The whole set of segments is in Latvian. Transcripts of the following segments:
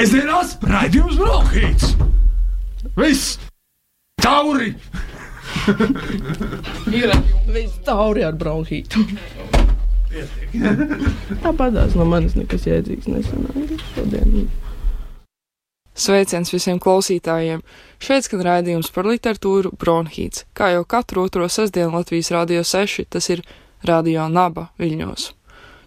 Sēžamās raidījums Brokhīts. Viss! Tauri! Ir viss tauri ar bronhītu. Tāpatās no manis nekas jēdzīgs nesanāca šodien. Sveiciens visiem klausītājiem! Šeit skan raidījums par literatūru Bronhīts, kā jau katru otro sestdienu Latvijas Rādio 6, tas ir Radio Naba Viļņos.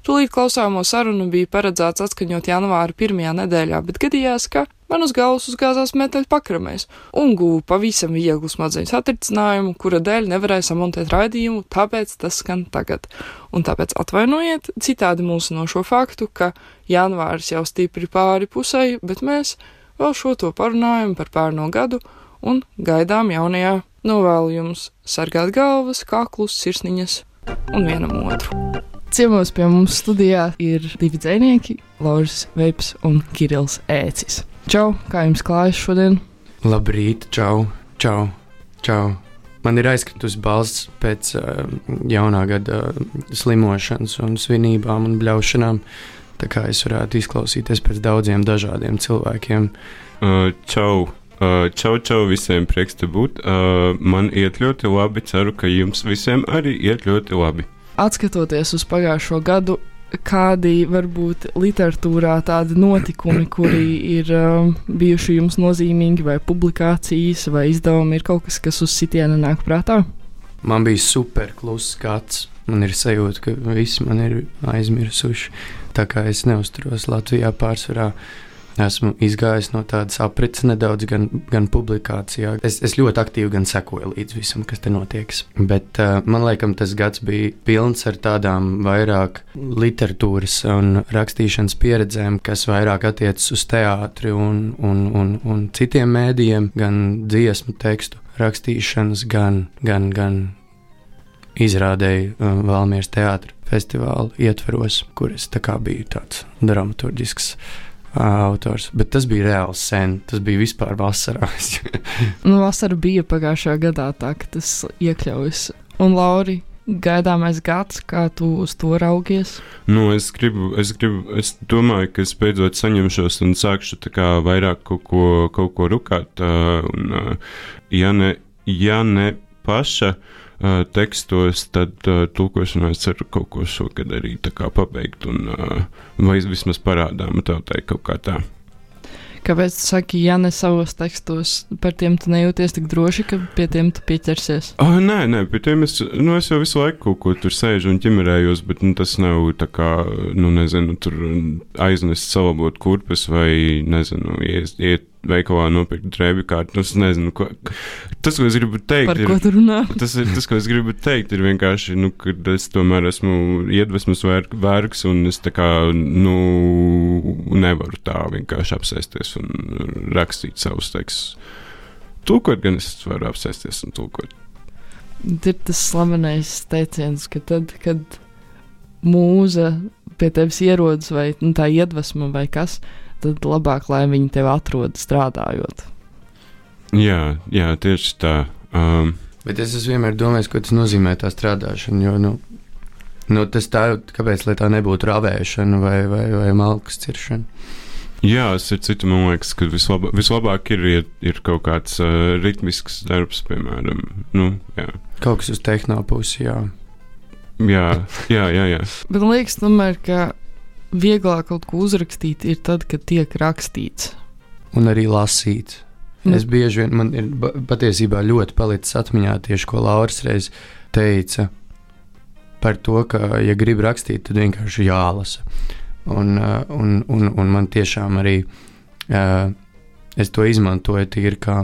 Tūlīt klausāmo sarunu bija paredzēts atskaņot janvāra pirmajā nedēļā, bet gadījās, ka man uz galvas uzgāzās metāļu pakramēs un guvu pavisam vieglu smadzeņu satricinājumu, kura dēļ nevarēju samontēt raidījumu, tāpēc tas skan tagad. Un tāpēc atvainojiet citādi mūsu no šo faktu, ka janvāris jau stipri pāri pusēji, bet mēs vēl šo to parunājam par pērno gadu un gaidām jaunajā. Novēlu jums sargāt galvas, kaklus, sirsniņas un vienam otru. Ciemos pie mums studijā ir divi dzinieki, Lauris Veips un Kirillis Ēcis. Čau, kā jums klājas šodien? Labrīt, čau, čau, čau. Man ir aizkritusi balss pēc uh, jaunā gada uh, slimošanas, un svinībām un bļaušanām. Tā kā es varētu izklausīties pēc daudziem dažādiem cilvēkiem. Uh, čau! Uh, čau, čau visiem, prieks te būt. Uh, man iet ļoti labi. Ceru, ka jums visiem arī iet ļoti labi atskatoties uz pagājušo gadu, kādi varbūt literatūrā tādi notikumi, kuri ir um, bijuši jums nozīmīgi, vai publikācijas, vai izdevumi, ir kaut kas, kas uz sitiena nāk prātā? Man bija super kluss skats. Man ir sajūta, ka visi man ir aizmirsuši. Tā kā es neusturos Latvijā pārsvarā Esmu izgājis no tādas aprits nedaudz, gan, gan publikācijā. Es, es ļoti aktīvi gan sekoju līdz visam, kas te notiek. Bet uh, man liekas, tas gads bija pilns ar tādām vairāk literatūras un rakstīšanas pieredzēm, kas vairāk attiecas uz teātri un, un, un, un citiem mēdījiem, gan dziesmu tekstu rakstīšanas, gan, gan, gan izrādēju um, Valmieras teātris festivāla ietveros, kur es tā biju tāds dramaturgisks autors, bet tas bija reāli sen. Tas bija vispār vasarā. nu, vasara bija pagājušā gadā, tā ka tas iekļaujas. Un Lauri, gaidāmais gads, kā tu uz to raugies? Nu, es, gribu, es, gribu, es domāju, ka es beidzot saņemšos un sākšu vairāk kaut ko, kaut ko rukāt. Un, ja, ne, ja ne paša uh, tekstos, tad uh, tulkošanā es ceru kaut ko šogad arī pabeigt, un, uh, vai vismaz parādām tautai kaut kā tā. Kāpēc tu saki, ja ne savos tekstos, par tiem tu nejūties tik droši, ka pie tiem tu pieķersies? Oh, nē, nē, pie tiem es, nu, es jau visu laiku kaut ko tur sēžu un ķimerējos, bet nu, tas nav tā kā, nu, nezinu, tur aiznest salabot kurpes vai, nezinu, iet, iet veikalā nopirkt drēbju kārtu. Es nezinu, ko, tas, ko es gribu teikt, Par ir, ko tu runā? Tas, ir, tas, ko es gribu teikt, ir vienkārši, nu, ka es tomēr esmu iedvesmas vērks, un es tā kā, nu, nevaru tā vienkārši apsēsties un rakstīt savus tekstus. Tulkot gan es varu apsēsties un tulkot. Ir tas slavenais teiciens, ka tad, kad mūza pie tevis ierodas, vai nu, tā iedvesma, vai kas, tad labāk, lai viņi tevi atrod strādājot. Jā, jā tieši tā. Um, Bet es vienmēr domājis, ko tas nozīmē tā strādāšana. Jo, nu, nu, tas tā, kāpēc tā nebūtu ravēšana vai, vai, vai malkas ciršana? Jā, es citu, man liekas, ka vislabāk, vislabāk ir, ir, ir kaut kāds uh, ritmisks darbs, piemēram. Nu, jā. Kaut kas uz tehno pusi, jā. Jā, jā, jā. jā. Bet man liekas, tomēr, ka vieglāk kaut ko uzrakstīt ir tad, kad tiek rakstīts. Un arī lasīts. Mm. Es bieži vien, man ir patiesībā ļoti palicis atmiņā tieši, ko Lauris reiz teica par to, ka, ja grib rakstīt, tad vienkārši jālasa. Un, uh, un, un, un man tiešām arī uh, es to izmantoju tīri kā,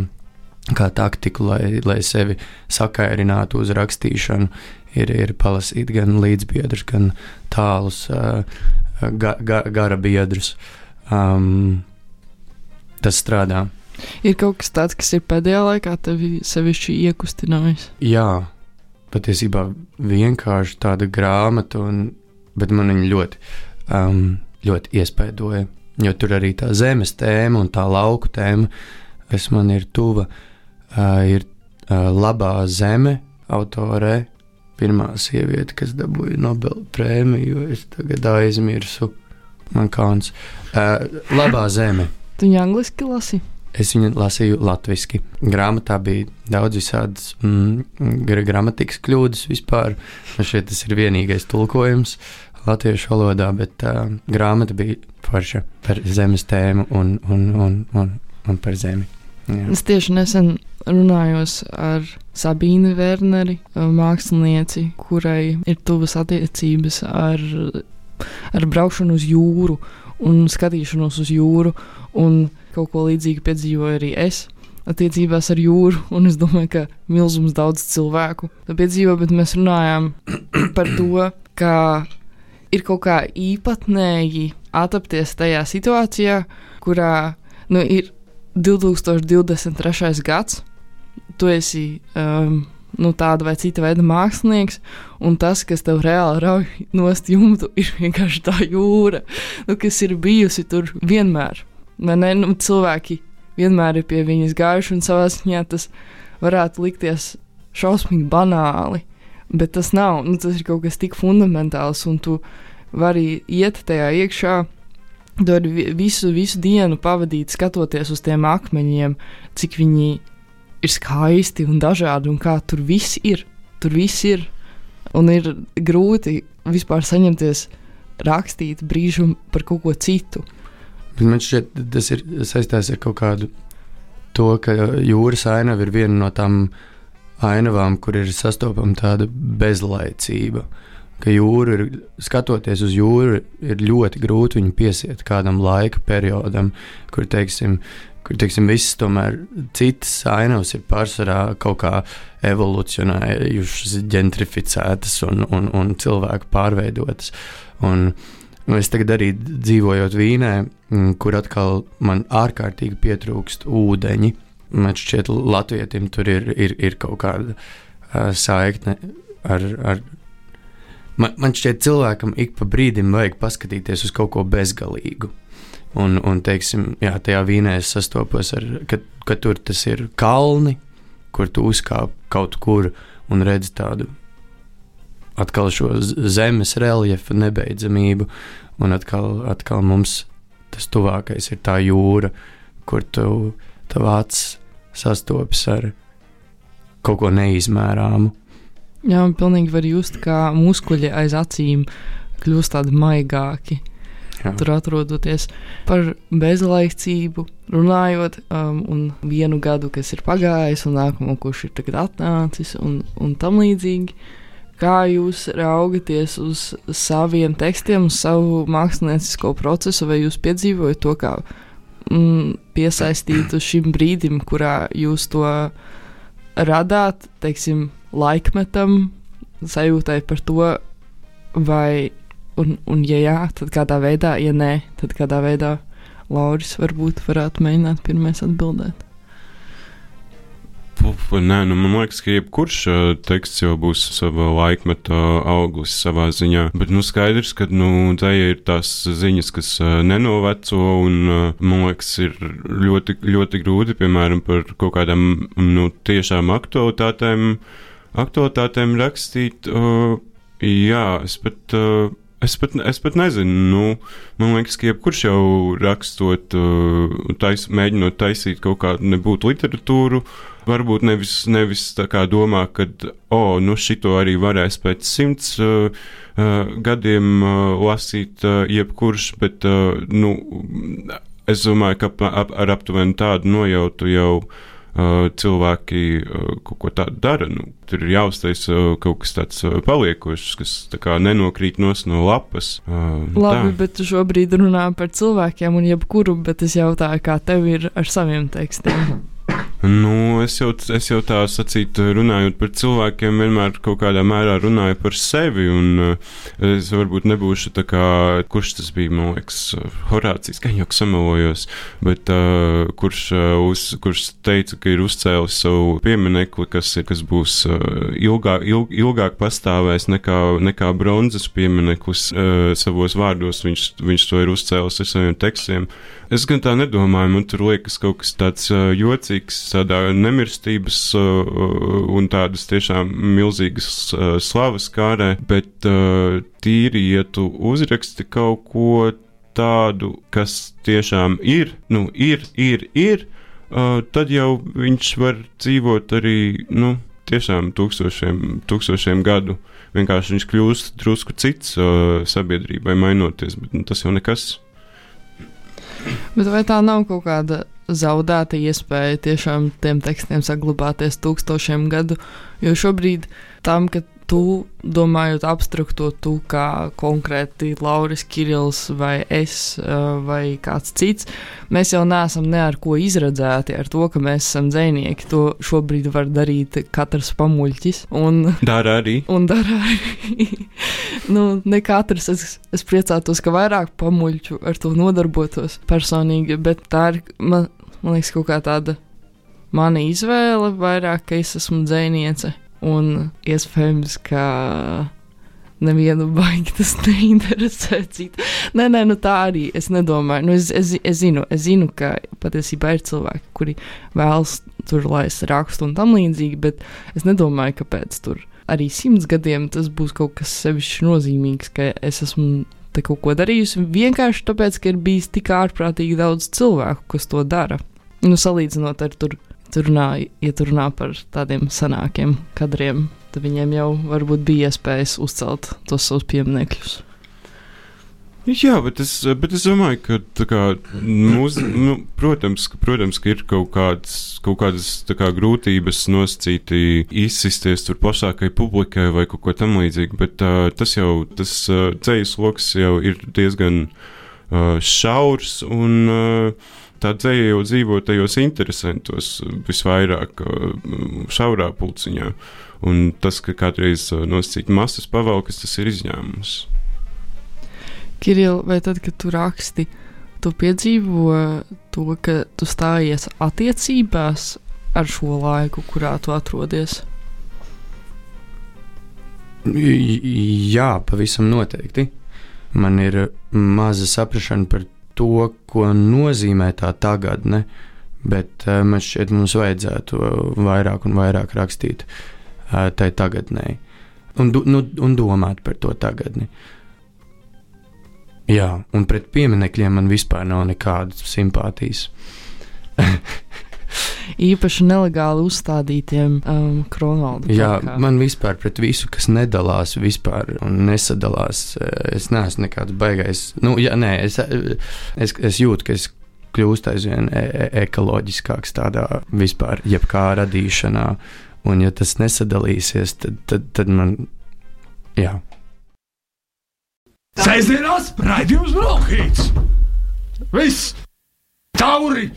kā taktiku, lai, lai sevi sakairinātu uz rakstīšanu. Ir, ir palasīt gan līdzbiedrus, gan tālus, uh, ga, ga, gara biedrus. Um, tas strādā. Ir kaut kas tāds, kas ir pēdējā laikā tevi sevišķi iekustinājis. Jā, patiesībā vienkārši tāda grāmata, un, bet man viņa ļoti, um, ļoti iespaidoja. Jo tur arī tā zemes tēma un tā lauka tēma, kas man ir tuva, uh, ir uh, labā zeme autorē pirmā sieviete, kas dabūja Nobela prēmiju. Es tagad aizmirsu, man kāds uh, - labā zeme. Tu viņu angliski lasi? Es viņu lasīju latviešu. Grāmatā bija daudz visādas mm, gramatikas kļūdas vispār. Nu, šeit tas ir vienīgais tulkojums latviešu valodā, bet uh, grāmata bija forša par zemes tēmu un, un, un, un, un par zemi. Jā. Es tieši nesen runājos ar Sabīnu Werneri, mākslinieci, kurai ir tuvas attiecības ar, ar braukšanu uz jūru un skatīšanos uz jūru. Un kaut ko līdzīgu piedzīvoju arī es attiecībās ar jūru, un es domāju, ka milzums daudz cilvēku to piedzīvo, bet mēs runājām par to, ka ir kaut kā īpatnēji atrapties tajā situācijā, kurā nu, ir 2023. gads, tu esi um, nu, tāda vai cita veida mākslinieks, un tas, kas tev reāli rauj nost jumtu, ir vienkārši tā jūra, nu, kas ir bijusi tur vienmēr. Ne, nu, cilvēki vienmēr ir pie viņas gājuši, un savā ziņā tas varētu likties šausmīgi banāli, bet tas nav. Nu, tas ir kaut kas tik fundamentāls, un tu vari iet tajā iekšā Tu vari visu, visu dienu pavadīt skatoties uz tiem akmeņiem, cik viņi ir skaisti un dažādi, un kā tur viss ir. Tur viss ir. Un ir grūti vispār saņemties rakstīt brīžu par kaut ko citu. Bet man šķiet, tas ir saistīts ar kaut kādu to, ka jūras ainava ir viena no tām ainavām, kur ir sastopama tāda bezlaicība. Uh, ka jūra ir, skatoties uz jūru, ir ļoti grūti viņu piesiet kādam laika periodam, kur, teiksim, kur teiksim, visas tomēr citas ainavas ir pārsvarā kaut kā evolucionējušas, gentrificētas un, un, un cilvēku pārveidotas. Un, Nu, es tagad arī dzīvoju Vīnē, kur atkal man ārkārtīgi pietrūkst ūdeņi. Man šķiet, Latvijam tur ir, ir, ir kaut kāda uh, saikne ar, ar man, man šķiet, cilvēkam ik pa brīdim vajag paskatīties uz kaut ko bezgalīgu. Un, un teiksim, jā, tajā vīnē es sastopos ar, ka, ka tur tas ir kalni, kur tu uzkāp kaut kur un redz tādu atkal šo zemes reljefu nebeidzamību, un atkal, atkal mums tas tuvākais ir tā jūra, kur tu acis sastopas ar kaut ko neizmērāmu. Jā, man pilnīgi var just, kā muskuļi aiz acīm kļūst tādi maigāki. Jā. Tur atrodoties par bezlaicību, runājot, um, un vienu gadu, kas ir pagājis, un nākamo, kurš ir tagad atnācis, un, un tam līdzīgi. Kā jūs raugaties uz saviem tekstiem, uz savu māksliniecisko procesu, vai jūs piedzīvojat to kā mm, piesaistītu šim brīdim, kurā jūs to radāt, teiksim, laikmetam, sajūtai par to, vai, un, un ja jā, tad kādā veidā, ja nē, tad kādā veidā Lauris varbūt varētu mēģināt pirmais atbildēt. Nē, nu, man liekas, ka jebkurš uh, teksts jau būs sava laikmeta auglis savā ziņā. Bet nu, skaidrs, ka nu, tā ir tās ziņas, kas uh, nenoveco, un uh, man liekas, ir ļoti, ļoti grūti, piemēram, par kaut kādām nu, tiešām aktualitātēm. Uh, aktualitātēm rakstīt, uh, jā, es pat. Uh, Es pat, es pat nezinu, nu, man liekas, ka jebkurš jau rakstot, uh, tais, mēģinot taisīt kaut kādu nebūtu literatūru, varbūt nevis, nevis tā kā domā, ka, oh, nu, šito arī varēs pēc simts uh, uh, gadiem uh, lasīt uh, jebkurš, bet, uh, nu, es domāju, ka ap, ar aptuveni tādu nojautu jau cilvēki kaut ko tādu dara. Nu, tur ir jāuztaisa kaut kas tāds paliekošs, kas tā nenokrīt no lapas. Labi, tā. bet šobrīd runā par cilvēkiem un jebkuru, bet es jautāju, kā tev ir ar saviem tekstiem. Nu, es, jau, es jau tā sacītu, runājot par cilvēkiem, vienmēr kaut kādā mērā runāju par sevi. Un, uh, es varbūt nebūšu tā kā, kurš tas bija, man liekas, Horācijas, kā jau samalojos, bet uh, kurš, uh, uz, kurš teica, ka ir uzcēlis savu pieminekli, kas, kas būs uh, ilgāk, ilg, ilgāk pastāvēs nekā, nekā bronzas piemineklis uh, savos vārdos. Viņš, viņš to ir uzcēlis ar saviem tekstiem. Es gan tā nedomāju, man tur liekas kaut kas tāds uh, jocīgs tādā nemirstības uh, un tādas tiešām milzīgas uh, slavas kārē, bet uh, tīri, ja tu uzraksti kaut ko tādu, kas tiešām ir, nu, ir, ir, ir, tad jau viņš var dzīvot arī, nu, tiešām tūkstošiem, tūkstošiem gadu. Vienkārši viņš kļūst drusku cits uh, sabiedrībai, mainoties, bet nu, tas jau nekas. Bet vai tā nav kaut kāda zaudēta iespēja tiešām tiem tekstiem saglabāties tūkstošiem gadu? Jo šobrīd tam, ka tu, domājot abstrakto, tu kā konkrēti Lauris Kirils vai es vai kāds cits, mēs jau neesam ne ar ko izredzēti ar to, ka mēs esam dzēnieki. To šobrīd var darīt katrs pamuļķis. Un, dara arī. Un dara arī. nu, ne katrs, es, es priecātos, ka vairāk pamuļķu ar to nodarbotos personīgi, bet tā ir, man, man liekas, kaut kā tāda mana izvēle vairāk, ka es esmu dzēniece un iespējams, ka nevienu baigi tas neinteresē. Citu. Nē, nē, nu tā arī es nedomāju. Nu, es, es, es, zinu, es zinu, ka patiesībā ir cilvēki, kuri vēlas tur laist rakstu un tam līdzīgi, bet es nedomāju, ka pēc tur arī simts gadiem tas būs kaut kas sevišķi nozīmīgs, ka es esmu te kaut ko darījusi vienkārši tāpēc, ka ir bijis tik ārprātīgi daudz cilvēku, kas to dara. Nu, salīdzinot ar tur tur runā, ja tur runā par tādiem senākiem kadriem, tad viņiem jau varbūt bija iespējas uzcelt tos savus pieminekļus. Jā, bet es, bet es domāju, ka kā, mūs, nu, protams, ka, protams, ka ir kaut kādas, kaut kādas kā, grūtības nosacīti izsisties tur plašākai publikai vai kaut ko tamlīdzīgu, bet uh, tas jau, tas uh, ceļš lokus jau ir diezgan uh, šaurs un uh, tā dzēja jau dzīvo tajos interesantos, visvairāk šaurā pulciņā. Un tas, ka kādreiz nosacīt masas pavalkas, tas ir izņēmums. Kiril, vai tad, kad tu raksti, tu piedzīvo to, ka tu stājies attiecībās ar šo laiku, kurā tu atrodies? Jā, pavisam noteikti. Man ir maza saprāšana par to, ko nozīmē tā tagadne, bet uh, man šķiet, mums vajadzētu vairāk un vairāk rakstīt uh, tai tagadnē un, nu, un domāt par to tagadni. Jā, un pret pieminekļiem man vispār nav nekādas simpātijas. īpaši nelegāli uzstādītiem um, kronvaldu. Jā, plakā. man vispār pret visu, kas nedalās vispār un nesadalās, eh, es neesmu nekāds baigais. Nu, jā, nē, es, es, es jūtu, ka es kļūstu aizvien e e ekoloģiskāks tādā vispār, jebkā radīšanā. Un, ja tas nesadalīsies, tad, tad, tad man, jā. Sēžamās raidījums Brokhīts! Viss! Tauri!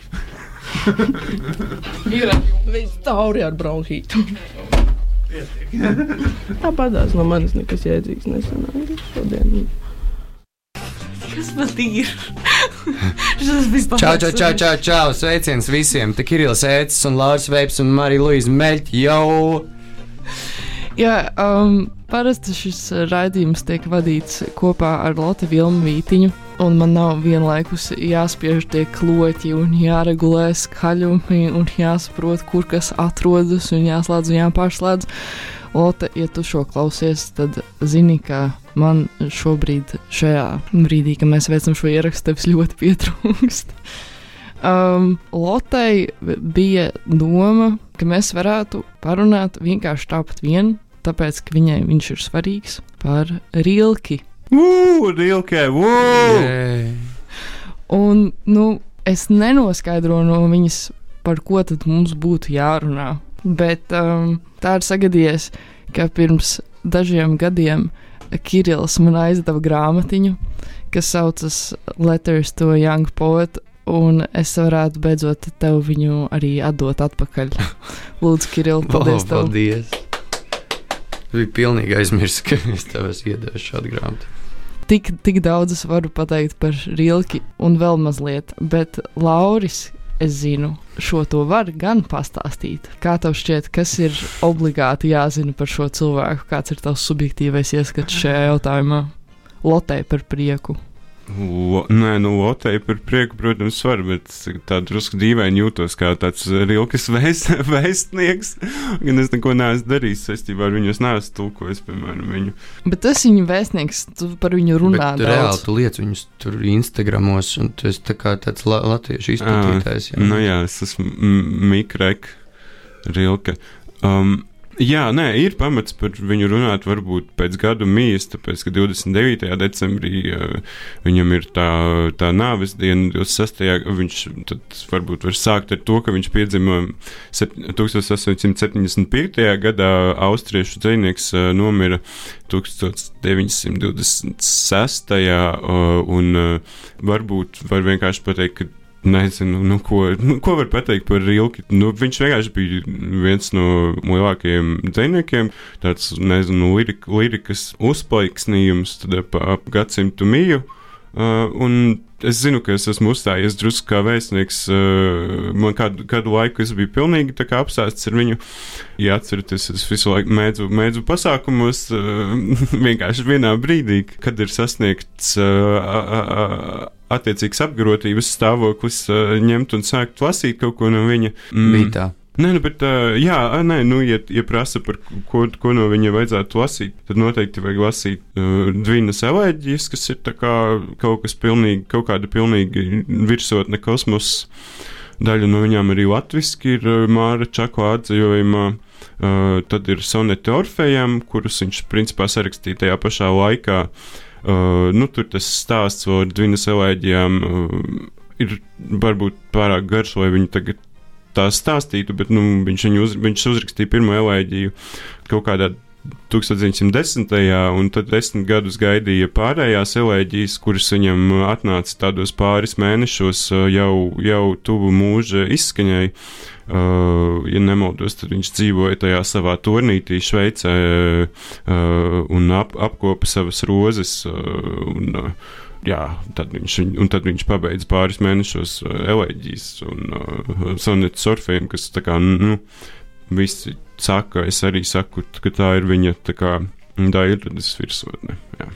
ir viss tauri ar bronhītu. Tāpatās no manis nekas jēdzīgs nesanāca šodien. Kas man ir? čau, čau, čau, čau, čau, sveiciens visiem! Te Kirillis Ēcis un Lārs Veips un Marija Luīza Meļķa jau! Jā, um, parasti šis raidījums tiek vadīts kopā ar Lotte Vilmu Vītiņu un man nav vienlaikus jāspiež tie kloķi, un jāregulē skaļumi, un jāsaprot, kur kas atrodas, un jāslēdz un jāpārslēdz. Lotte, ja tu šo klausies, tad zini, ka man šobrīd, šajā brīdī, kad mēs veicam šo ierakstu, tevis ļoti pietrūkst. Um, Lotei bija doma, ka mēs varētu parunāt vienkārši tāpat vien, tāpēc, ka viņai viņš ir svarīgs par rilki Ugh, Rilke! Un, nu, es nenoskaidroju no viņas, par ko tad mums būtu jārunā. Bet um, tā ir sagadījies, ka pirms dažiem gadiem Kirillis man aizdeva grāmatiņu, kas saucas Letters to Young Poet, un es varētu beidzot tev viņu arī atdot atpakaļ. Lūdzu, Kirill, paldies! Oh, paldies! Bija pilnīgi aizmirsts, ka es tev esmu iedevis šādu grāmatu tik, tik daudz es varu pateikt par Rilki un vēl mazliet, bet Lauris. Es zinu, šo to var gan pastāstīt. Kā tev šķiet, kas ir obligāti jāzina par šo cilvēku? Kāds ir tavs subjektīvais ieskats šajā jautājumā? Lotē par prieku. Lo, nē, nu, Lotei par prieku, protams, var, bet tā drusku dīvaini jūtos kā tāds rilkas vēst, vēstnieks. Gan es neko neesmu darījis saistībā ar viņu, es neesmu tulkojis, piemēram, viņu. Bet tas viņa vēstnieks, tu par viņu runā Bet reāli tu liec viņus tur Instagramos, un tu esi tā kā tāds la latviešu izplatītājs. Jā. Nu, jā, es esmu Mikrek, Rilke. Um, Jā, nē, ir pamats par viņu runāt, varbūt pēc gada mīs, tāpēc, ka 29. decembrī uh, viņam ir tā, tā nāves diena, 26. viņš tad varbūt var sākt ar to, ka viņš piedzima sep- 1875. gadā, austriešu dzinieks uh, nomira 1926. Uh, un uh, varbūt var vienkārši pateikt, ka Nezinu, nu, ko, nu, ko var pateikt par Rilki. Nu, viņš vienkārši bija viens no lielākajiem dziniekiem, tāds, nezinu, lirik, lirikas uzplaiksnījums ap, ap gadsimtu miju. Uh, un es zinu, ka es esmu uzstājies drusku kā vēstnieks. Uh, man kādu, kādu laiku es biju pilnīgi apsēsts ar viņu. Ja atceraties, es visu laiku mēdzu, mēdzu pasākumos, uh, vienkārši vienā brīdī, kad ir sasniegts. Uh, a, a, attiecīgs apgrotības stāvoklis, uh, ņemt un sākt lasīt kaut ko no viņa. Bija tā. Nē, nu, bet, uh, jā, nē, nu, ja, ja prasa par ko, ko no viņa vajadzētu lasīt, tad noteikti vajag lasīt uh, Dvīnas elēģijas, kas ir kā kaut kas pilnīgi, kaut kāda pilnīgi virsotne kosmosa. Daļa no viņām arī latviski ir uh, Māra Čako atzījumā. Uh, tad ir soneti Orfejam, kurus viņš principā sarakstīja tajā pašā laikā. Uh, nu, tur tas stāsts par Dvīnas elēģijām uh, ir varbūt pārāk garš, lai viņu tagad tā stāstītu, bet nu, viņš, uz, viņš uzrakstīja pirmo elēģiju kaut kādā 1910. un tad desmit gadus gaidīja pārējās elēģijas, kuras viņam atnāca tādos pāris mēnešos jau, jau tuvu mūža izskaņai. Uh, ja nemaldos, tad viņš dzīvoja tajā savā turnītī, Šveicē, uh, un ap, apkopa savas rozes. Uh, un, uh, jā, tad viņš, viņ- un tad viņš pabeidza pāris mēnešos uh, elēģijas un uh, sonetu surfiem, kas tā kā, nu, visi saka, es arī saku, ka tā ir viņa tā kā daļradas virsotne. Jā.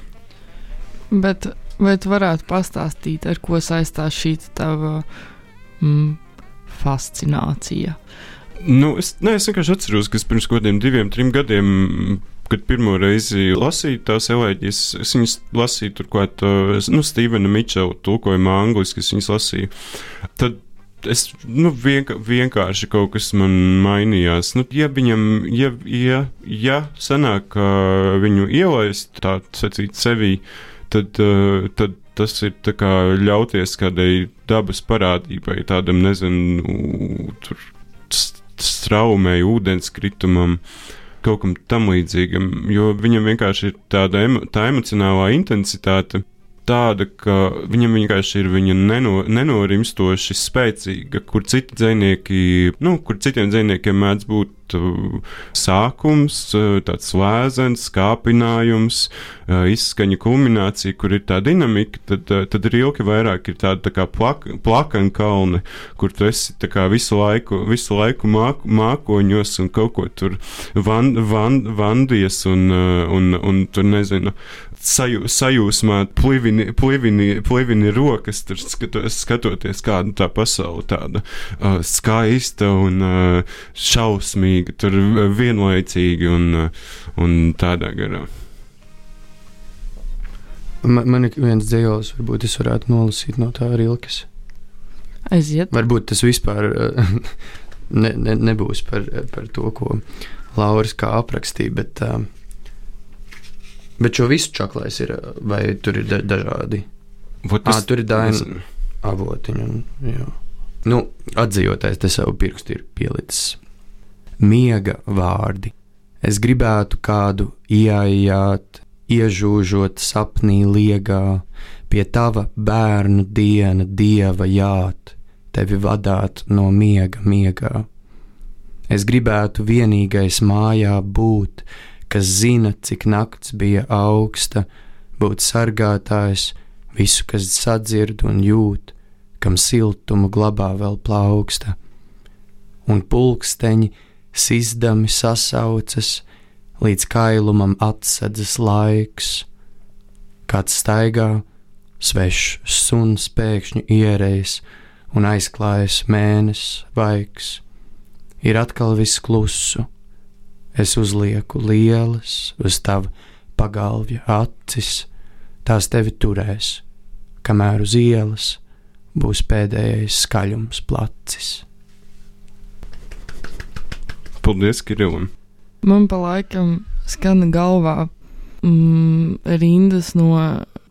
Bet vai tu varētu pastāstīt, ar ko saistās šī tava mm, fascinācija? Nu, es, ne, es vienkārši atceros, ka pirms kaut kādiem diviem, trim gadiem, kad pirmo reizi lasīju tās elēģijas, es viņas lasīju turklāt, uh, nu, Stevena Mičela tulkojumā angliski, es viņas lasīju. Tad es, nu, vienka, vienkārši kaut kas man mainījās. Nu, ja viņam, ja, ja, ja sanāk, ka viņu ielaist tā sacīt sevī, tad, uh, tad tas ir kā ļauties kādai dabas parādībai, tādam, nezinu, tur st- straumei, ūdenskritumam, kaut kam tam līdzīgam, jo viņam vienkārši ir tāda emo, tā emocionālā intensitāte. Tāda, ka viņam vienkārši ir viņa neno, nenorimstoši spēcīga, kur citi dzinieki, nu, kur citiem dziniekiem mēdz būt uh, sākums, uh, tāds lēzens, kāpinājums, uh, izskaņa kulminācija, kur ir tā dinamika, tad, tad rilki vairāk ir tāda tā kā plak, plakana kalni, kur tu esi visu laiku, visu laiku māk, mākoņos un kaut ko tur van, van, vandies un, uh, un, un tur nezinu, saju, sajūsmā plivini, plivini, plivini rokas, tur skatoties, kāda tā pasaule tāda uh, skaista un uh, šausmīga, tur vienlaicīgi un, uh, un tādā garā. Man, man ir viens dzējos, varbūt es varētu nolasīt no tā rilkas. Aiziet. Varbūt tas vispār ne, ne, nebūs par, par to, ko Lauris kā aprakstīja, bet, eh, bet šo visu čaklais ir, vai tur ir da, dažādi Vot Ā, tur ir daina nezinu. avotiņi. Un, nu, atzīvoties, te savu pirkstu ir pielicis. Miega vārdi. Es gribētu kādu ieaijāt, iežūžot sapnī liegā, pie tava bērnu diena dieva jāt, tevi vadāt no miega miegā. Es gribētu vienīgais mājā būt, kas zina, cik nakts bija augsta, būt sargātājs, visu, kas sadzird un jūt, kam siltumu glabā vēl plauksta, un pulksteņi sizdami sasaucas, līdz kailumam atsedzas laiks, kāds staigā svešs suns pēkšņi ierējas un aizklājas mēnesis vaigs. Ir atkal viss klusu, es uzlieku lielas uz tava pagalvja acis, tās tevi turēs, kamēr uz ielas būs pēdējais skaļums placis. Paldies, Kirillam! Man pa laikam skan galvā mm, rindas no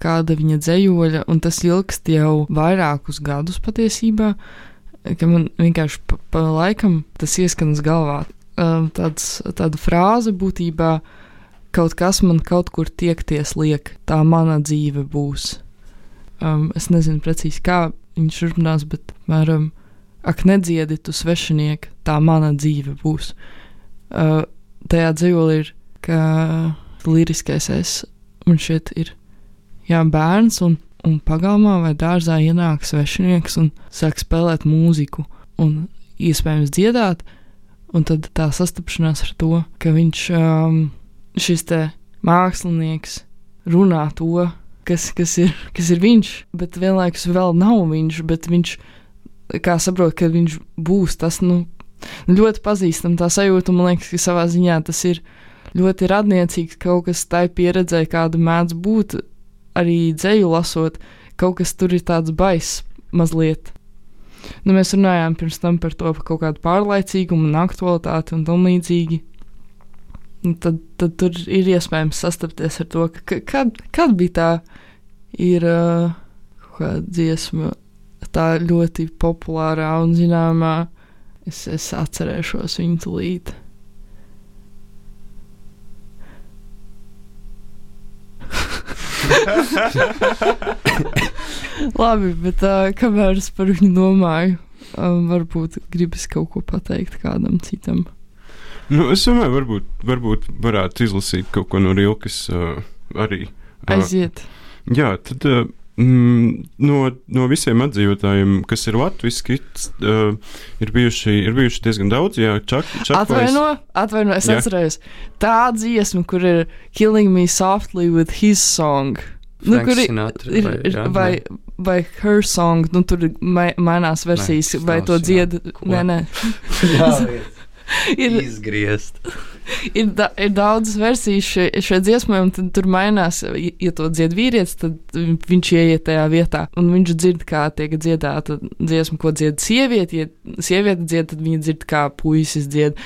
kāda viņa dzējoļa, un tas ilgst jau vairākus gadus patiesībā, ka man vienkārši pa, pa laikam tas ieskanas galvā. Um, tāds, tāda frāze būtībā kaut kas man kaut kur tiekties liek, tā mana dzīve būs. Um, es nezinu precīzi, kā viņš runās, bet mēram, ak, nedziedi tu svešinieki, tā mana dzīve būs. Uh, tajā dzīvolī ir, ka liriskais es, un šeit ir jā, bērns, un, un pagalmā vai dārzā ienāk svešinieks un sāk spēlēt mūziku, un iespējams dziedāt, un tad tā sastapšanās ar to, ka viņš, um, šis te mākslinieks, runā to, kas, kas, ir, kas ir viņš, bet vienlaikus vēl nav viņš, bet viņš, kā saprot, ka viņš būs tas, nu, ļoti pazīstam tā sajūta, man liekas, ka savā ziņā tas ir ļoti radniecīgs. Kaut kas tai pieredzē, kāda mēdz būt arī dzēju lasot, kaut kas tur ir tāds baiss mazliet. Nu, mēs runājām pirms tam par to par kaut kādu pārlaicīgumu un aktualitāti un tam līdzīgi. Un tad, tad tur ir iespējams sastapties ar to, ka kad, kad bija tā ir uh, dziesma, tā ļoti populārā un zināmā. Es, es atcerēšos viņu tūlīt. Labi, bet uh, kamēr es par viņu domāju, um, varbūt gribas kaut ko pateikt kādam citam. Nu, es domāju, varbūt, varbūt varētu izlasīt kaut ko no Rilkas uh, arī. Uh, Aiziet. Jā, tad uh, mm, no, no visiem atdzīvotājiem, kas ir latviešu, uh, ir, bijuši, ir bijuši diezgan daudz. Jā, čak, čakvais, Atvaino, atvaino, es Jā. atceros. Tā dziesma, kur ir Killing Me Softly with His Song. Nu, kur ir, Sinatra ir, vai- ir, jā, vai, vai Her Song, nu tur mai, mainās versijas, tas vai to dzied. Nē, nē. Jā, Ir, izgriezt. Ir, da, ir daudzas versijas šai, šai dziesmai, un tur mainās. Ja to dzied vīrietis, tad viņš ieiet tajā vietā, un viņš dzird, kā tiek dziedāta dziesma, ko dzied sieviete. Ja sieviete dzied, tad viņa dzird, kā puisis dzied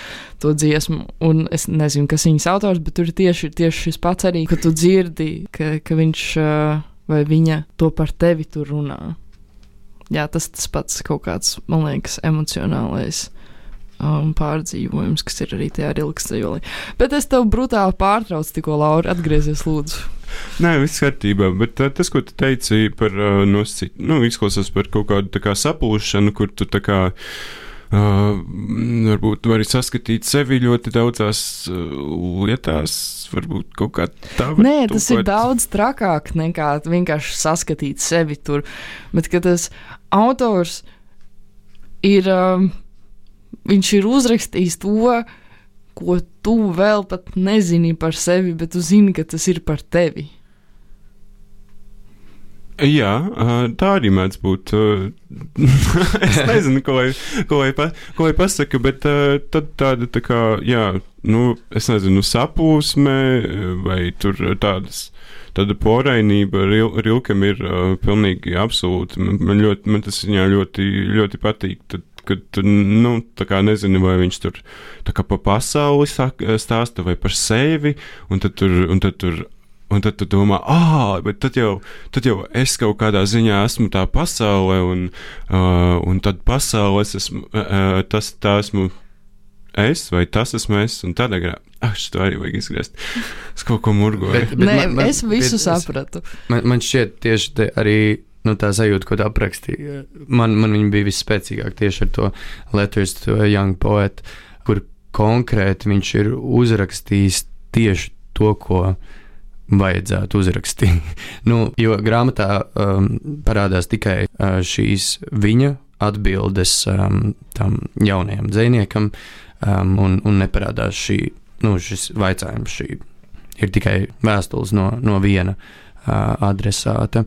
to dziesmu. Un es nezinu, kas viņas autors, bet tur ir tieši, tieši šis pats arī, ka tu dzirdi, ka, ka viņš vai viņa to par tevi tur runā. Jā, tas tas pats kaut kāds, man liekas, emocionālais um, pārdzīvojums, kas ir arī tajā ilgstajolī. Bet es tev brutāli pārtraucu tikko, Laura, atgriezies lūdzu. Nē, viss kārtībā, bet uh, tas, ko tu teici par uh, nosacīt, nu, izklausās par kaut kādu tā kā sapulšanu, kur tu tā kā. Uh, varbūt vari saskatīt sevi ļoti daudzās uh, lietās, varbūt kaut kā tā. var Nē, tas ir tulkot. daudz trakāk nekā vienkārši saskatīt sevi tur. Bet ka tas autors ir. Um, viņš ir uzrakstījis to, ko tu vēl pat nezini par sevi, bet tu zini, ka tas ir par tevi. Jā, tā arī mēdz būt. es nezinu, ko lai, ko lai, pa, ko lai pasaka, bet tad tāda tā kā, jā, nu, es nezinu, sapūsme vai tur tādas. Tāda porainība ril, Rilkam ir uh, pilnīgi absolūta. Man, man, ļoti, man tas viņā ļoti, ļoti patīk. Tad, kad tu nu, nezini, vai viņš tur pa pasauli stāsta vai par sevi, un tad tur, un tad tur Un tad tu domā, ah, bet tad jau, tad jau es kaut kādā ziņā esmu tā pasaule, un, uh, un tad pasaule es esmu, uh, tas tā esmu es, vai tas esmu es, un tādā garā, ah, šo arī vajag izgriezt. Es kaut ko murgoju. Bet- Nē, man- man- es visu bet sapratu. Man, man šķiet, tieši te arī nu, tā sajūta, ko tu aprakstīji. Man, man viņa bija visspēcīgākā tieši ar to a Young Poet, kur konkrēti viņš ir uzrakstījis tieši to, ko vajadzētu uzrakstīt. nu, jo grāmatā um, parādās tikai uh, šīs viņa atbildes um, tam jaunajam dziniekam, um, un, un neparādās šī, nu, šis jautājums. Šī ir tikai vēstules no, no viena uh, adresāta.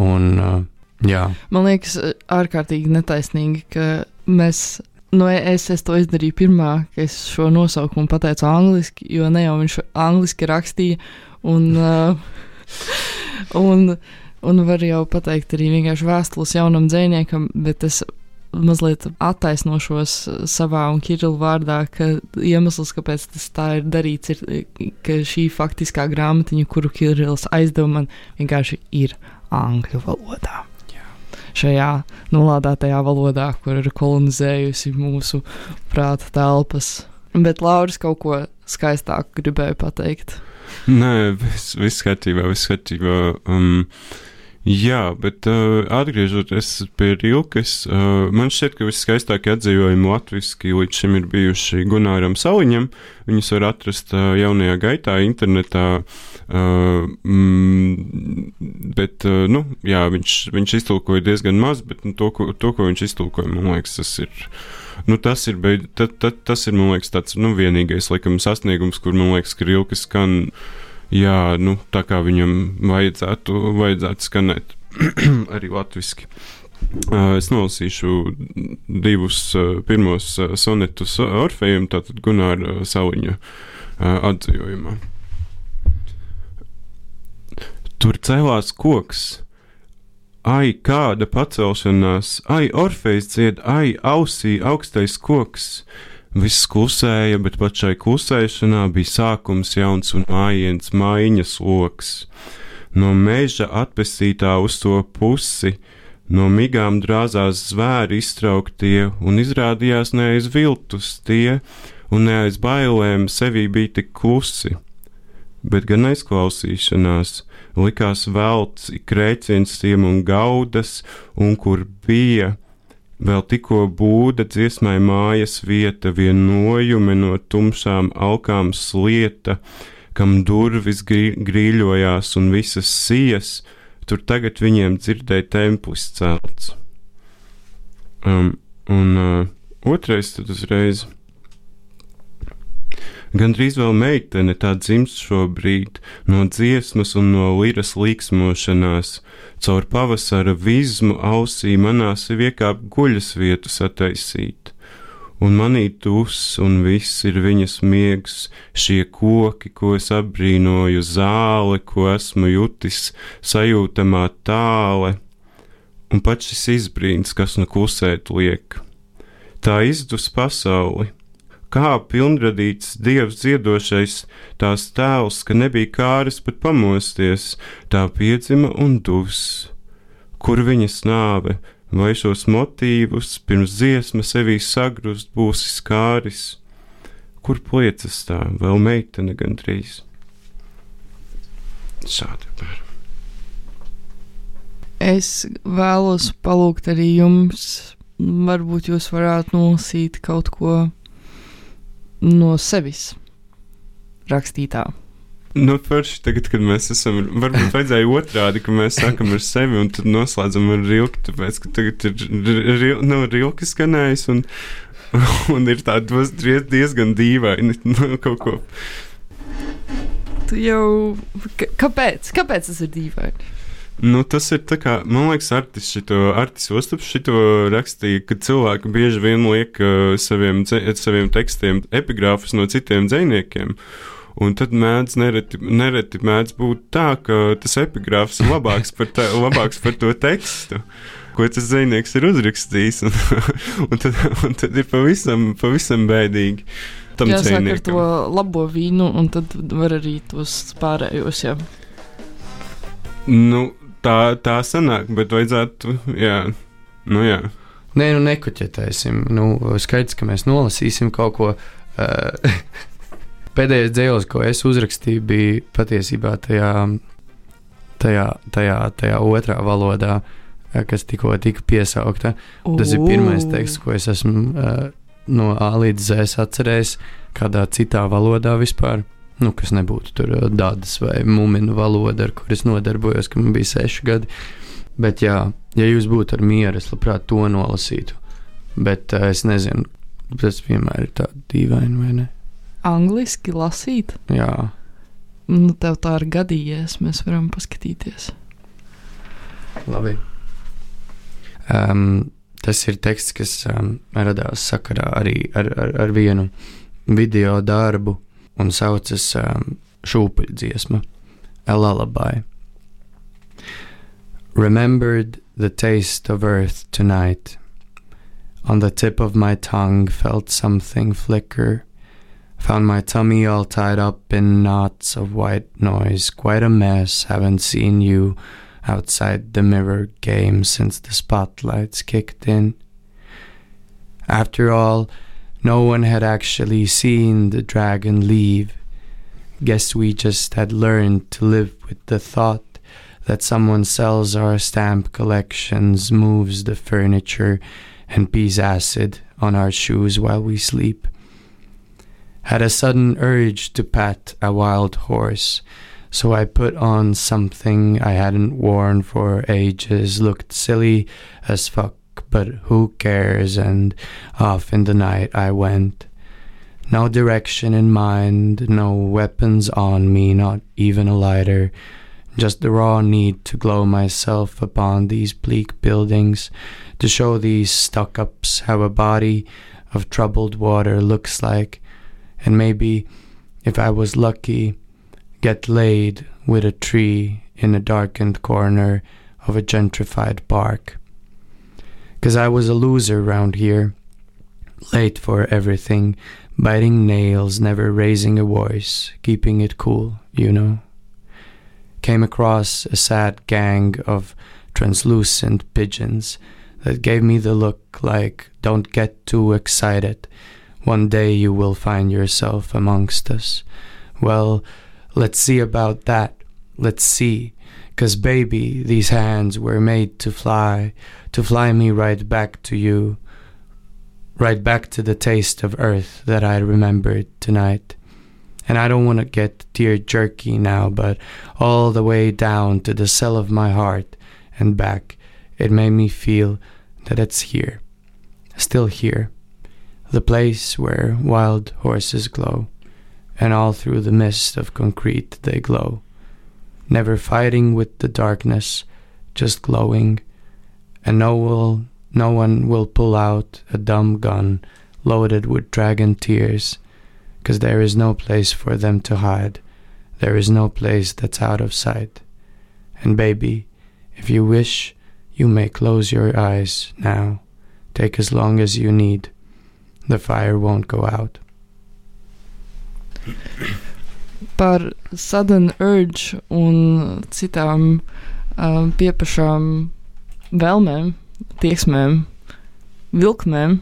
Un, uh, jā, Man liekas, ārkārtīgi netaisnīgi, ka mēs. Nu, es, es to izdarīju pirmā, ka es šo nosaukumu pateicu angliski, jo ne jau viņš angliski rakstīja. Un, uh, un, un var jau pateikt arī vienkārši vēstules jaunam dziniekam, bet es mazliet attaisnošos savā un Kirila vārdā, ka iemesls, kāpēc tas tā ir darīts, ir, ka šī faktiskā grāmatiņa, kuru Kirils aizdeva man, vienkārši ir angļu valodā. Šajā nolādētajā valodā, kur ir kolonizējusi mūsu prāta telpas. Bet Lauris kaut ko skaistāku gribēja pateikt. Nē, viss, viss kārtībā, viss kārtībā. Um, Jā, bet uh, atgriežoties pie Rilkas, uh, man šķiet, ka viskaistākie atzīvojumi latviešu līdz šim ir bijuši Gunāram Saliņam. Viņus var atrast uh, jaunajā gaitā, internetā. Uh, bet, uh, nu, jā, viņš, viņš iztulkoja diezgan maz, bet nu, to, ko, to, ko viņš iztulkoja, man liekas, tas ir. Nu, tas, ir beid, ta, ta, tas ir, man liekas, tāds nu, vienīgais laikam, sasniegums, kur man liekas, ka Rilkas skan. Jā, nu, tā kā viņam vajadzētu, vajadzētu skanēt arī latviešu. Es nolasīšu divus pirmos sonetus Orfejam, tātad Gunāra Saliņa atzīmējumā. Tur cēlās koks, ai, kāda pacelšanās, ai, Orfejs dzied, ai, ausī augstais koks, Viss klusēja, bet pat šai klusēšanā bija sākums jauns un mājiens mājiņas loks. No meža atpestītā uz to pusi, no migām drāzās zvēri iztrauktie un izrādījās neaiz viltus tie, un neaiz bailēm sevī bija tik klusi. Bet gan aizklausīšanās likās velts krēciens tiem un gaudas, un kur bija Vēl tikko būda dziesmai mājas vieta, vienojume no tumšām alkām slieta, kam durvis grīļojās un visas sijas, tur tagad viņiem dzirdēja templis celts. Um, un uh, otrais tad uzreiz. Gan drīz vēl meitene tā dzimst šobrīd no dziesmas un no liras līksmošanās, caur pavasara vizmu ausī manā sev iekāp guļas vietu sataisīt. Un manī tus un viss ir viņas miegs, šie koki, ko es apbrīnoju, zāle, ko esmu jutis, sajūtamā tāle, un pats šis izbrīns, kas nu klusēt liek. Tā izdus pasauli, kā pilnradīts dievs dziedošais, tās tēls, ka nebija kāris pat pamosties, tā piedzima un dus. Kur viņas nāve, vai šos motīvus pirms dziesma sevī sagrust būsi skāris? Kur pliecas tā, vēl meitene gandrīz? Šādi par. Es vēlos palūgt arī jums, varbūt jūs varētu nolasīt kaut ko no sevis rakstītā. Nu, forši tagad, kad mēs esam, varbūt vajadzēja otrādi, ka mēs sākam ar sevi un tad noslēdzam ar rilku, tāpēc, ka tagad ir ril, nu, rilka skanējis un, un ir tāda diezgan dīvaini nu, kaut ko. Tu jau, kāpēc? Kāpēc tas ir dīvaini? Nu, tas ir tā kā, man liekas, Artis, šito, Artis Ostaps šito rakstīja, ka cilvēki bieži vien liek uh, saviem, saviem tekstiem epigrāfus no citiem dziniekiem. Un tad mēdz nereti, nereti mēdz būt tā, ka tas epigrāfs ir labāks par, tā, labāks par to tekstu. Ko tas zvejnieks ir uzrakstījis, un, un, tad, un tad ir pavisam, pavisam bēdīgi. Jāsāk ar to labo vīnu, un tad var arī tos pārējos. Jā. Nu, tā, tā sanāk, bet vajadzētu, jā, nu jā. Nē, nu nekuķetēsim. Nu, skaidrs, ka mēs nolasīsim kaut ko. Uh, pēdējais dzēles, ko es uzrakstīju, bija patiesībā tajā, tajā, tajā, tajā otrā valodā, eh, kas tikko tika piesaukta. Uh. Tas ir pirmais teksts, ko es esmu uh, no A līdz Z atcerējis kādā citā valodā vispār nu, kas nebūtu tur dabas vai mūminu valoda, ar kuras nodarbojos, kad man bija seši gadi. Bet, jā, ja jūs būtu ar mieru, es labprāt to nolasītu. Bet uh, es nezinu, tas vienmēr ir tā dīvaini, vai ne? Angliski lasīt? Jā. Nu, tev tā ir gadījies, mēs varam paskatīties. Labi. Um, tas ir teksts, kas um, radās sakarā arī ar, ar, ar vienu video darbu un saucas um, šūpuļu dziesma, A Lullaby. Remembered the taste of earth tonight. On the tip of my tongue felt something flicker. Found my tummy all tied up in knots of white noise. Quite a mess. Haven't seen you outside the mirror game since the spotlights kicked in. After all, no one had actually seen the dragon leave. Guess we just had learned to live with the thought that someone sells our stamp collections, moves the furniture, and pees acid on our shoes while we sleep. Had a sudden urge to pat a wild horse, so I put on something I hadn't worn for ages, looked silly as fuck, but who cares, and off in the night I went. No direction in mind, no weapons on me, not even a lighter, just the raw need to glow myself upon these bleak buildings, to show these stuck ups how a body of troubled water looks like, and maybe, if I was lucky, get laid with a tree in a darkened corner of a gentrified park. 'Cause I was a loser round here, late for everything, biting nails, never raising a voice, keeping it cool, you know. Came across a sad gang of translucent pigeons that gave me the look like, don't get too excited. One day you will find yourself amongst us. Well, let's see about that. Let's see. 'Cause baby, these hands were made to fly, to fly me right back to you, right back to the taste of earth that I remembered tonight. And I don't want to get tear jerky now, but all the way down to the cell of my heart and back, it made me feel that it's here, still here, the place where wild horses glow, and all through the mist of concrete they glow, never fighting with the darkness, just glowing, and no will no one will pull out a dumb gun loaded with dragon tears, 'cause there is no place for them to hide, there is no place that's out of sight. And baby, if you wish, you may close your eyes now. Take as long as you need. The fire won't go out. Par sudden urge un citām um, piepašām vēlmēm, tieksmēm, vilkmēm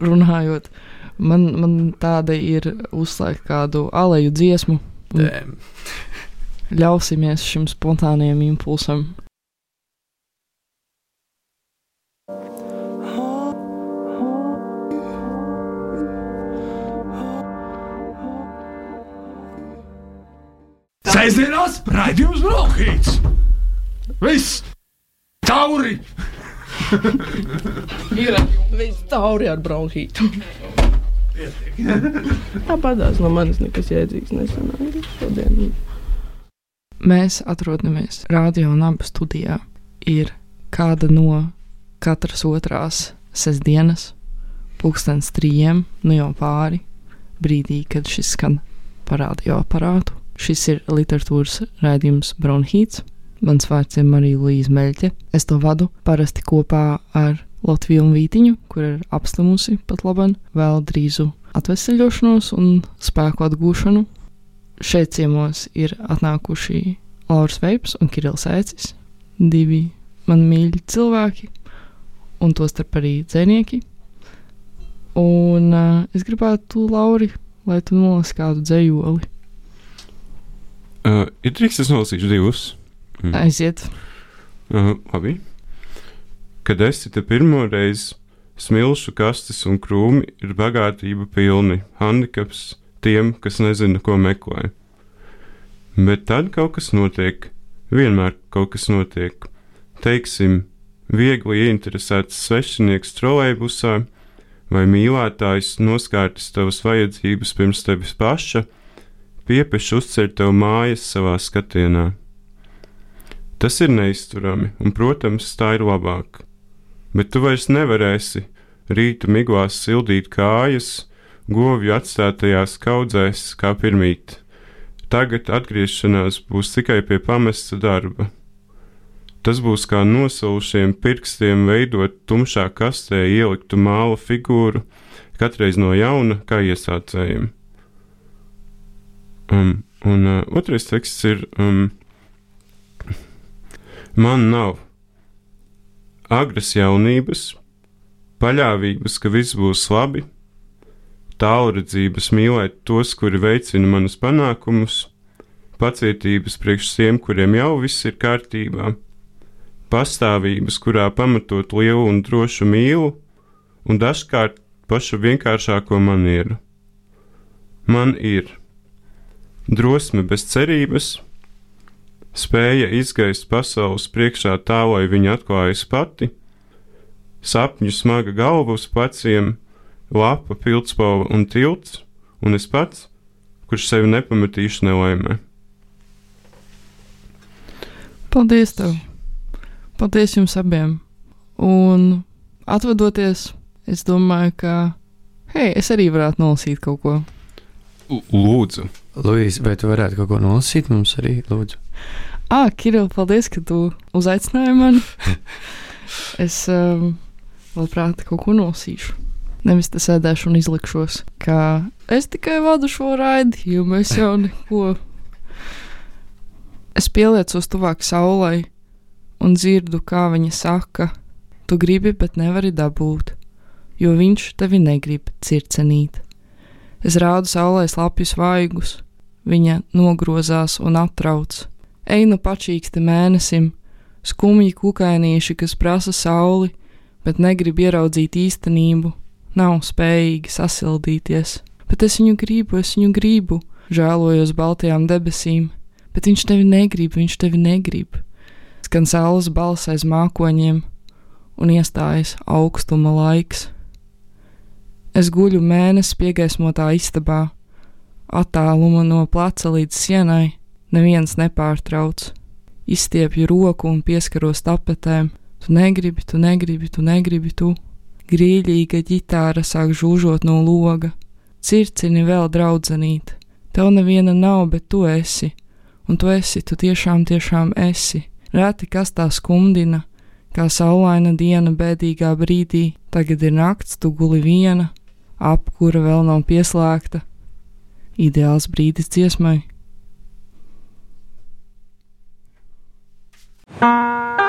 runājot, man, man tāda ir uzslēgt kādu aleju dziesmu. Ļausimies šim spontānajam impulsam. Sēžamās raidījums Brokhīts. Viss! Tauri! Ir viss tauri ar bronhītu. Tāpatās no manis nekas jēdzīgs nesanāca šodien. Mēs atrodamies radio un abu studijā. Ir kāda no katras otrās sestdienas, pulkstenis trījiem, nu jau pāri brīdī, kad šis skan pa radioaparātu. Šis ir literatūras raidījums Bronhīts. Mans vārds ir Marija Līsija Meļķe. Es to vadu parasti kopā ar Latviju Vītiņu, kur ir apslimusi pat labam, vēl drīzu atvesaļošanos un spēku atgūšanu. Šeit ciemos ir atnākuši Lauris Veips un Kirillis Aicis, divi man mīļi cilvēki, un tostarp arī dzēnieki. Un uh, es gribētu, Lauri, lai tu nolasi kādu dzējoli. Uh, ir drīkst, es nolasīšu divus. Mm. Aiziet! Uh, labi. Kad esi te pirmo reizi, smilšu kastes un krūmi ir bagātība pilni, handikaps tiem, kas nezina, ko meklē. Bet tad kaut kas notiek, vienmēr kaut kas notiek. Teiksim, viegli ieinteresēts svešinieks trolēļbusā vai mīlētājs noskārtis tavas vajadzības pirms tevis paša, piepieši uzcer tev mājas savā skatienā. Tas ir neizturami, un, protams, tā ir labāk. Bet tu vairs nevarēsi rīta miglās sildīt kājas, govju atstātajās kaudzēs kā pirmīt. Tagad atgriešanās būs tikai pie pamesta darba. Tas būs kā nosaušiem pirkstiem veidot tumšā kastē ieliktu māla figūru, katreiz no jauna, kā iesācējiem. Um, un uh, otrais teksts ir: um, Man nav agras jaunības, paļāvības, ka viss būs labi, tālredzības mīlēt tos, kuri veicina manus panākumus, pacietības priekš tiem, kuriem jau viss ir kārtībā, pastāvības, kurā pamatot lielu un drošu mīlu, un dažkārt pašu vienkāršāko manieru. Man ir drosme bez cerības, spēja izgaist pasaules priekšā tā, lai viņa atklājas pati, sapņu smaga galva uz pleciem, lapa, pildspalva un tilts, un es pats, kurš sevi nepametīšu nelaimē. Paldies tev! Paldies jums abiem! Un atvadoties, es domāju, ka, hei, es arī varētu nolasīt kaut ko. Lūdzu, Luīs, vai tu varētu kaut ko nolasīt mums arī, lūdzu? Ah, Kiril, paldies, ka tu uzaicināji mani. es um, labprāt kaut ko nolasīšu. Nevis te sēdēšu un izlikšos, ka es tikai vadu šo raidījumu, es jau neko. Es pieliecos tuvāk saulei un dzirdu, kā viņa saka, tu gribi, bet nevari dabūt, jo viņš tevi negrib circenīt. Es rādu saulē slapjus vaigus, viņa nogrozās un atrauc. Einu pačīksti mēnesim, skumji kukainīši, kas prasa sauli, bet negrib ieraudzīt īstenību, nav spējīgi sasildīties. Bet es viņu gribu, es viņu gribu, žēlojos baltajām debesīm, bet viņš tevi negrib, viņš tevi negrib. Skan saules balss aiz mākoņiem, un iestājas augstuma laiks. Es guļu mēnesi piegaismotā istabā, attāluma no pleca līdz sienai, neviens nepārtrauc. Izstiepju roku un pieskaros tapetēm. Tu negribi, tu negribi, tu negribi, tu. Grīļīga ģitāra sāk žūžot no loga. Circini vēl draudzenīt. Tev neviena nav, bet tu esi. Un tu esi, tu tiešām, tiešām esi. Reti kas tā skumdina, kā saulaina diena bēdīgā brīdī. Tagad ir nakts, tu guli viena, apkura vēl nav pieslēgta. Ideāls brīdis dziesmai. Thank you.